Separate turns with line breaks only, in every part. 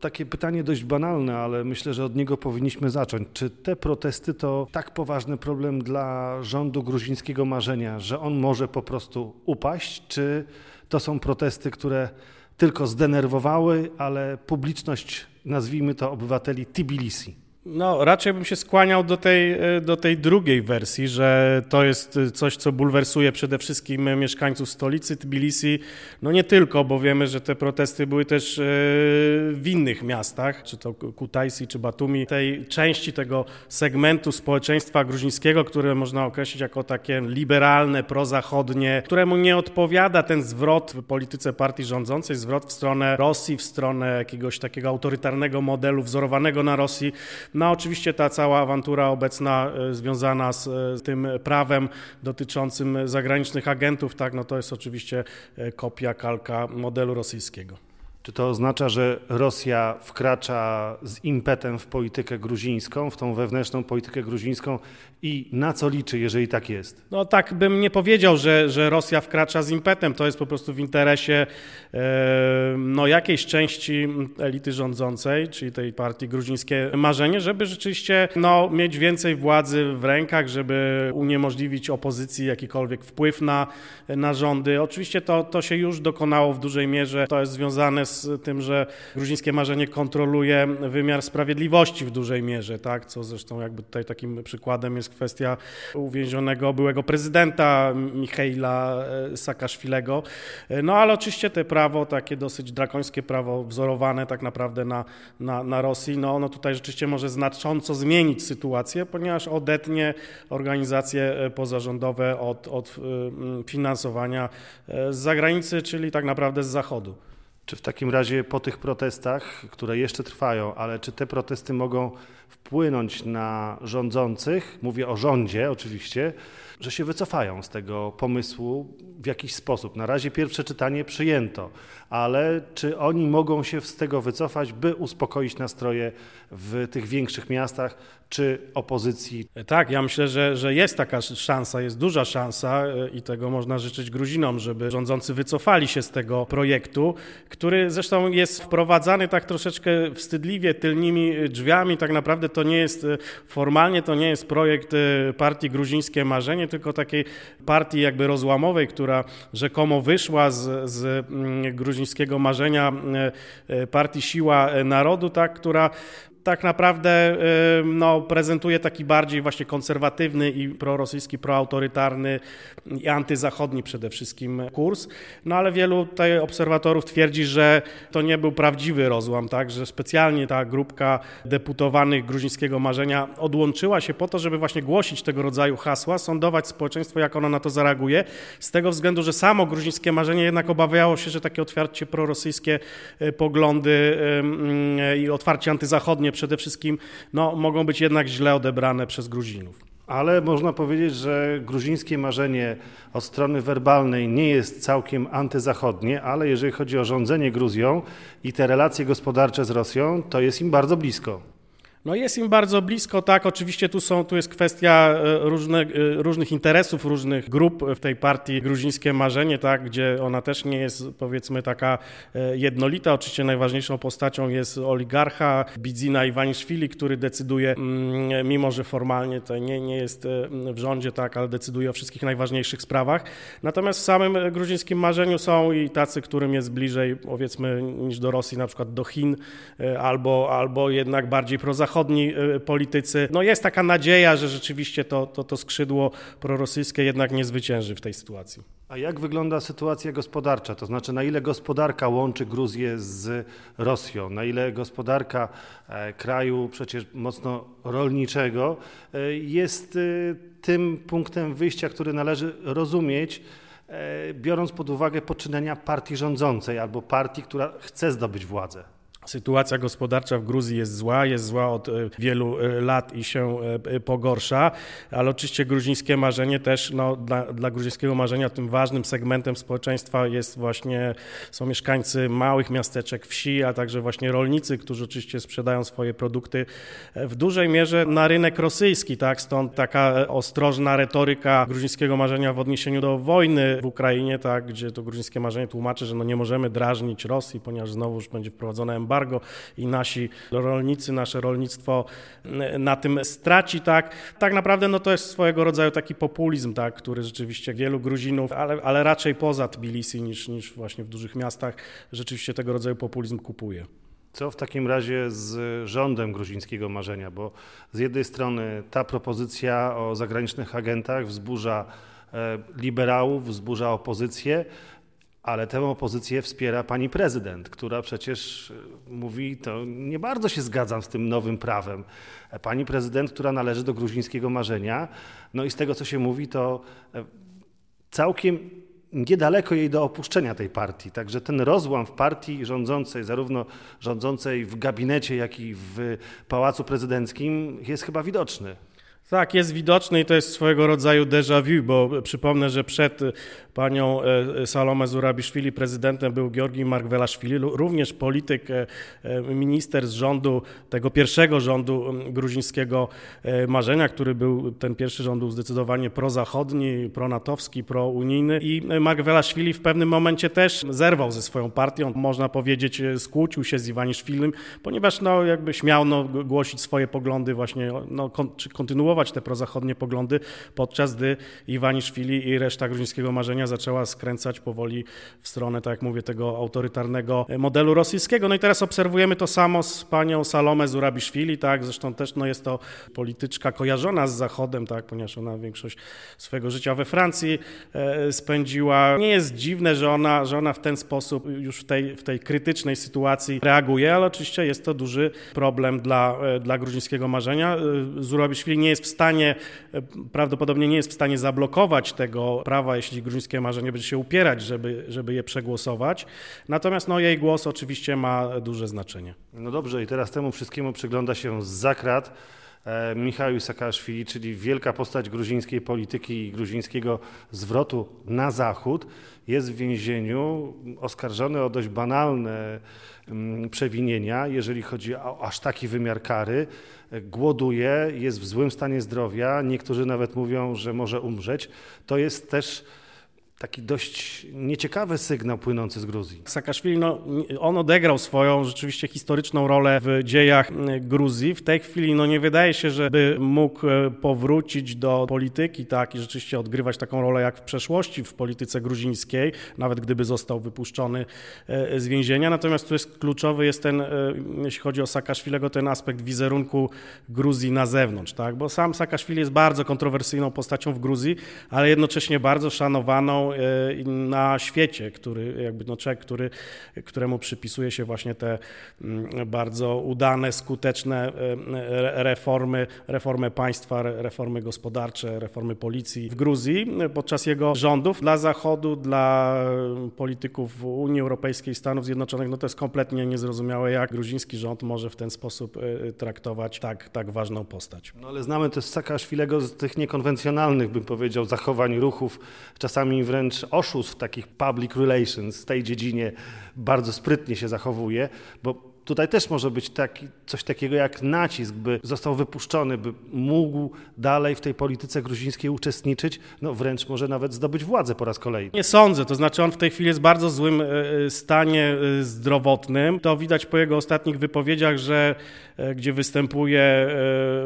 Takie pytanie dość banalne, ale myślę, że od niego powinniśmy zacząć. Czy te protesty to tak poważny problem dla rządu gruzińskiego marzenia, że on może po prostu upaść, czy to są protesty, które tylko zdenerwowały, ale publiczność, nazwijmy to obywateli Tbilisi?
No, raczej bym się skłaniał do tej, e, do tej drugiej wersji, że to jest coś, co bulwersuje przede wszystkim mieszkańców stolicy Tbilisi. No nie tylko, bo wiemy, że te protesty były też e, w innych miastach, czy to Kutaisi, czy Batumi. Tej części tego segmentu społeczeństwa gruzińskiego, które można określić jako takie liberalne, prozachodnie, któremu nie odpowiada ten zwrot w polityce partii rządzącej, zwrot w stronę Rosji, w stronę jakiegoś takiego autorytarnego modelu wzorowanego na Rosji. No oczywiście ta cała awantura obecna e, związana z, e, tym prawem dotyczącym zagranicznych agentów, tak, no to jest oczywiście e, kopia, kalka modelu rosyjskiego.
Czy to oznacza, że Rosja wkracza z impetem w politykę gruzińską, w tą wewnętrzną politykę gruzińską i na co liczy, jeżeli tak jest?
No tak bym nie powiedział, że, że Rosja wkracza z impetem. To jest po prostu w interesie e, no, jakiejś części elity rządzącej, czyli tej partii gruzińskie marzenie, żeby rzeczywiście no, mieć więcej władzy w rękach, żeby uniemożliwić opozycji jakikolwiek wpływ na, na rządy. Oczywiście to, to się już dokonało w dużej mierze. To jest związane tym, że gruzińskie marzenie kontroluje wymiar sprawiedliwości w dużej mierze, tak? co zresztą jakby tutaj takim przykładem jest kwestia uwięzionego byłego prezydenta Michaila e, Saakaszwilego. E, no ale oczywiście te prawo, takie dosyć drakońskie prawo wzorowane tak naprawdę na, na, na Rosji, no ono tutaj rzeczywiście może znacząco zmienić sytuację, ponieważ odetnie organizacje e, pozarządowe od, od finansowania z zagranicy, czyli tak naprawdę z zachodu.
Czy w takim razie po tych protestach, które jeszcze trwają, ale czy te protesty mogą wpłynąć na rządzących, mówię o rządzie oczywiście, że się wycofają z tego pomysłu w jakiś sposób? Na razie pierwsze czytanie przyjęto, ale czy oni mogą się z tego wycofać, by uspokoić nastroje w tych większych miastach, czy opozycji?
Tak, ja myślę, że, że jest taka szansa, jest duża szansa e, i tego można życzyć Gruzinom, żeby rządzący wycofali się z tego projektu, który zresztą jest wprowadzany tak troszeczkę wstydliwie tylnymi drzwiami. Tak naprawdę to nie jest, e, formalnie to nie jest projekt e, partii Gruzińskie Marzenie, tylko takiej partii jakby rozłamowej, która rzekomo wyszła z, z mm, gruzińskiego marzenia partii Siła Narodu, tak, która tak naprawdę no, prezentuje taki bardziej właśnie konserwatywny i prorosyjski, proautorytarny i antyzachodni przede wszystkim kurs. No ale wielu tutaj obserwatorów twierdzi, że to nie był prawdziwy rozłam, tak, że specjalnie ta grupka deputowanych gruzińskiego marzenia odłączyła się po to, żeby właśnie głosić tego rodzaju hasła, sądować społeczeństwo, jak ono na to zareaguje, z tego względu, że samo gruzińskie marzenie jednak obawiało się, że takie otwarcie prorosyjskie e, poglądy i otwarcie antyzachodnie przede wszystkim no, mogą być jednak źle odebrane przez Gruzinów.
Ale można powiedzieć, że gruzińskie marzenie od strony werbalnej nie jest całkiem antyzachodnie, ale jeżeli chodzi o rządzenie Gruzją i te relacje gospodarcze z Rosją, to jest im bardzo blisko.
No jest im bardzo blisko, tak. Oczywiście tu, są, tu jest kwestia e, różne, e, różnych interesów, różnych grup w tej partii Gruzińskie Marzenie, tak, gdzie ona też nie jest powiedzmy taka e, jednolita. Oczywiście najważniejszą postacią jest oligarcha Bidzina Iwaniszwili, który decyduje, mm, mimo że formalnie to nie, nie jest w rządzie, tak, ale decyduje o wszystkich najważniejszych sprawach. Natomiast w samym gruzińskim marzeniu są i tacy, którym jest bliżej powiedzmy niż do Rosji, na przykład do Chin, albo, albo jednak bardziej prozachodni zachodni y, politycy. No jest taka nadzieja, że rzeczywiście to, to, to skrzydło prorosyjskie jednak nie zwycięży w tej sytuacji.
A jak wygląda sytuacja gospodarcza? To znaczy, na ile gospodarka łączy Gruzję z Rosją? Na ile gospodarka e, kraju przecież mocno rolniczego e, jest e, tym punktem wyjścia, który należy rozumieć, biorąc pod uwagę poczynania partii rządzącej albo partii, która chce zdobyć władzę?
Sytuacja gospodarcza w Gruzji jest zła, jest zła od e, wielu e, lat i się e, pogorsza, ale oczywiście gruzińskie marzenie też, no, dla, dla gruzińskiego marzenia tym ważnym segmentem społeczeństwa jest właśnie, są mieszkańcy małych miasteczek, wsi, a także właśnie rolnicy, którzy oczywiście sprzedają swoje produkty w dużej mierze na rynek rosyjski, tak, stąd taka ostrożna retoryka gruzińskiego marzenia w odniesieniu do wojny w Ukrainie, tak, gdzie to gruzińskie marzenie tłumaczy, że no nie możemy drażnić Rosji, ponieważ znowu już będzie wprowadzone embargo embargo i nasi rolnicy, nasze rolnictwo na tym straci, tak. Tak naprawdę no to jest swojego rodzaju taki populizm, tak, który rzeczywiście wielu Gruzinów, ale, ale raczej poza Tbilisi niż, niż właśnie w dużych miastach, rzeczywiście tego rodzaju populizm kupuje.
Co w takim razie z rządem gruzińskiego marzenia? Bo z jednej strony ta propozycja o zagranicznych agentach wzburza e, liberałów, wzburza opozycję, ale tę opozycję wspiera pani prezydent, która przecież e, mówi, to nie bardzo się zgadzam z tym nowym prawem. E, pani prezydent, która należy do gruzińskiego marzenia, no i z tego co się mówi, to całkiem niedaleko jej do opuszczenia tej partii. Także ten rozłam w partii rządzącej, zarówno rządzącej w gabinecie, jak i w pałacu prezydenckim, jest chyba widoczny.
Tak, jest widoczny i to jest swojego rodzaju déjà vu, bo przypomnę, że przed panią e, Salome Zurabiszwili prezydentem był Georgi Margwelaszwili, również polityk, e, e, minister z rządu, tego pierwszego rządu gruzińskiego marzenia, który był, ten pierwszy rząd był zdecydowanie prozachodni, pronatowski, prounijny i Margwelaszwili w pewnym momencie też zerwał ze swoją partią, można powiedzieć skłócił się z Iwaniszwilim, ponieważ no, jakby śmiał no, głosić swoje poglądy właśnie, no, kon, czy kontynuować te prozachodnie poglądy, podczas gdy Iwaniszwili i reszta gruzińskiego marzenia zaczęła skręcać powoli w stronę, tak jak mówię, tego autorytarnego modelu rosyjskiego. No i teraz obserwujemy to samo z panią Salome Zurabiszwili, tak, zresztą też no, jest to polityczka kojarzona z Zachodem, tak, ponieważ ona większość swojego życia we Francji e, spędziła. Nie jest dziwne, że ona, że ona w ten sposób już w tej, w tej krytycznej sytuacji reaguje, ale oczywiście jest to duży problem dla, e, dla gruzińskiego marzenia. E, Zurabiszwili nie jest w stanie, prawdopodobnie nie jest w stanie zablokować tego prawa, jeśli gruzińskie marzenie będzie się upierać, żeby, żeby je przegłosować. Natomiast no, jej głos oczywiście ma duże znaczenie.
No dobrze, i teraz temu wszystkiemu przygląda się z zakrat. E, Michał Saakaszwili, czyli wielka postać gruzińskiej polityki i gruzińskiego zwrotu na zachód, jest w więzieniu oskarżony o dość banalne mm, przewinienia, jeżeli chodzi o aż taki wymiar kary. Głoduje, jest w złym stanie zdrowia, niektórzy nawet mówią, że może umrzeć. To jest też taki dość nieciekawy sygnał płynący z Gruzji.
Saakaszwili, no, on odegrał swoją rzeczywiście historyczną rolę w dziejach Gruzji. W tej chwili no, nie wydaje się, żeby mógł e, powrócić do polityki tak, i rzeczywiście odgrywać taką rolę jak w przeszłości w polityce gruzińskiej, nawet gdyby został wypuszczony e, z więzienia. Natomiast tu jest kluczowy jest ten, e, jeśli chodzi o Saakaszwilego, ten aspekt wizerunku Gruzji na zewnątrz, tak? bo sam Saakaszwili jest bardzo kontrowersyjną postacią w Gruzji, ale jednocześnie bardzo szanowaną E, na świecie, który jakby no człowiek, który, któremu przypisuje się właśnie te mm, bardzo udane, skuteczne e, reformy, reformy państwa, reformy gospodarcze, reformy policji w Gruzji podczas jego rządów. Dla Zachodu, dla polityków Unii Europejskiej, Stanów Zjednoczonych, no to jest kompletnie niezrozumiałe, jak gruziński rząd może w ten sposób e, traktować tak, tak ważną postać.
No ale znamy też Saakaszwilego z tych niekonwencjonalnych, bym powiedział, zachowań, ruchów, czasami wręcz wręcz oszustw takich public relations w tej dziedzinie bardzo sprytnie się zachowuje, bo tutaj też może być taki, coś takiego jak nacisk, by został wypuszczony, by mógł dalej w tej polityce gruzińskiej uczestniczyć, no wręcz może nawet zdobyć władzę po raz kolejny.
Nie sądzę, to znaczy on w tej chwili jest w bardzo złym e, e, stanie e, zdrowotnym. To widać po jego ostatnich wypowiedziach, że gdzie występuje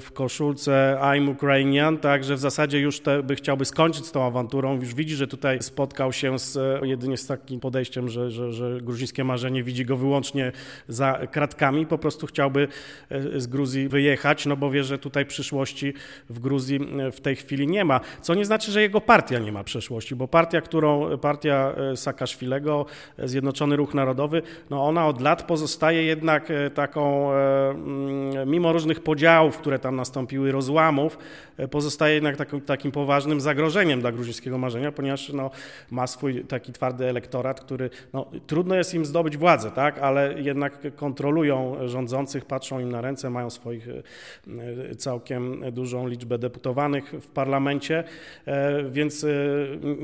w koszulce I'm Ukrainian, tak, że w zasadzie już te, by chciałby skończyć z tą awanturą, już widzi, że tutaj spotkał się z, jedynie z takim podejściem, że, że, że gruzińskie marzenie widzi go wyłącznie za kratkami, po prostu chciałby e, z Gruzji wyjechać, no bo wie, że tutaj przyszłości w Gruzji e, w tej chwili nie ma. Co nie znaczy, że jego partia nie ma przyszłości, bo partia, którą partia e, Saakaszwilego, Zjednoczony Ruch Narodowy, no ona od lat pozostaje jednak taką, mm, mimo różnych podziałów, które tam nastąpiły, rozłamów, pozostaje jednak takim, takim poważnym zagrożeniem dla gruzińskiego marzenia, ponieważ no, ma swój taki twardy elektorat, który no, trudno jest im zdobyć władzę, tak, ale jednak kontrolują rządzących, patrzą im na ręce, mają swoich e, całkiem dużą liczbę deputowanych w parlamencie, e, więc e,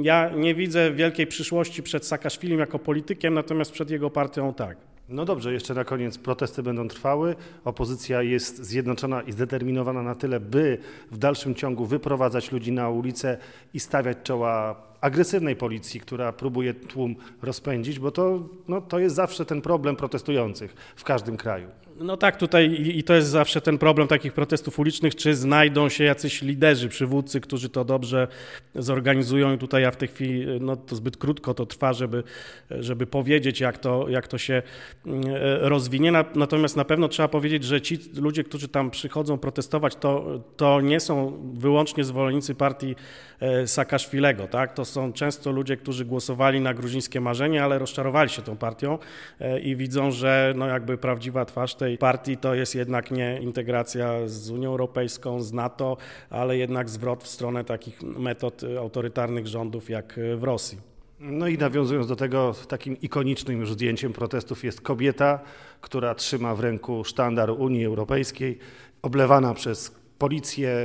ja nie widzę wielkiej przyszłości przed Saakaszwilim jako politykiem, natomiast przed jego partią tak.
No dobrze, jeszcze na koniec protesty będą trwały. Opozycja jest zjednoczona i zdeterminowana na tyle, by w dalszym ciągu wyprowadzać ludzi na ulicę i stawiać czoła agresywnej policji, która próbuje tłum rozpędzić, bo to, no, to jest zawsze ten problem protestujących w każdym kraju.
No tak, tutaj i to jest zawsze ten problem takich protestów ulicznych, czy znajdą się jacyś liderzy, przywódcy, którzy to dobrze zorganizują i tutaj ja w tej chwili, no to zbyt krótko to trwa, żeby, żeby powiedzieć, jak to, jak to się mm, rozwinie. Natomiast na pewno trzeba powiedzieć, że ci ludzie, którzy tam przychodzą protestować, to, to nie są wyłącznie zwolennicy partii e, Saakaszwilego, tak? To są często ludzie, którzy głosowali na gruzińskie marzenie, ale rozczarowali się tą partią e, i widzą, że no jakby prawdziwa twarz tej partii to jest jednak nie integracja z Unią Europejską, z NATO, ale jednak zwrot w stronę takich metod autorytarnych rządów jak w Rosji.
No i nawiązując do tego, takim ikonicznym już zdjęciem protestów jest kobieta, która trzyma w ręku sztandar Unii Europejskiej, oblewana przez policję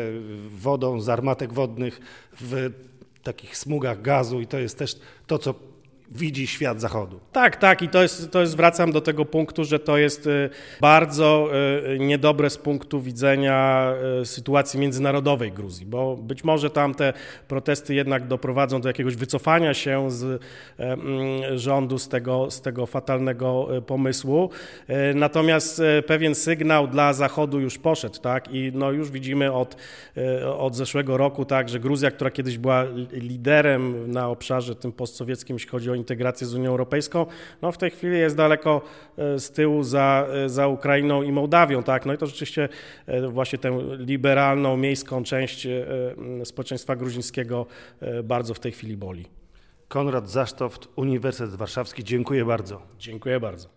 wodą z armatek wodnych w takich smugach gazu i to jest też to, co widzi świat zachodu.
Tak, tak i to jest, to jest, wracam do tego punktu, że to jest y, bardzo y, niedobre z punktu widzenia y, sytuacji międzynarodowej Gruzji, bo być może tam te protesty jednak doprowadzą do jakiegoś wycofania się z mm, rządu z tego, z tego fatalnego pomysłu. Natomiast pewien sygnał dla Zachodu już poszedł, tak, i no już widzimy od, od zeszłego roku, tak, że Gruzja, która kiedyś była liderem na obszarze tym postsowieckim, jeśli chodzi o integrację z Unią Europejską, no w tej chwili jest daleko e, z tyłu za, e, za Ukrainą i Mołdawią, tak, no i to rzeczywiście e, właśnie tę liberalną, miejską część społeczeństwa gruzińskiego bardzo w tej chwili boli.
Konrad Zasztoft, Uniwersytet Warszawski, dziękuję bardzo.
Dziękuję bardzo.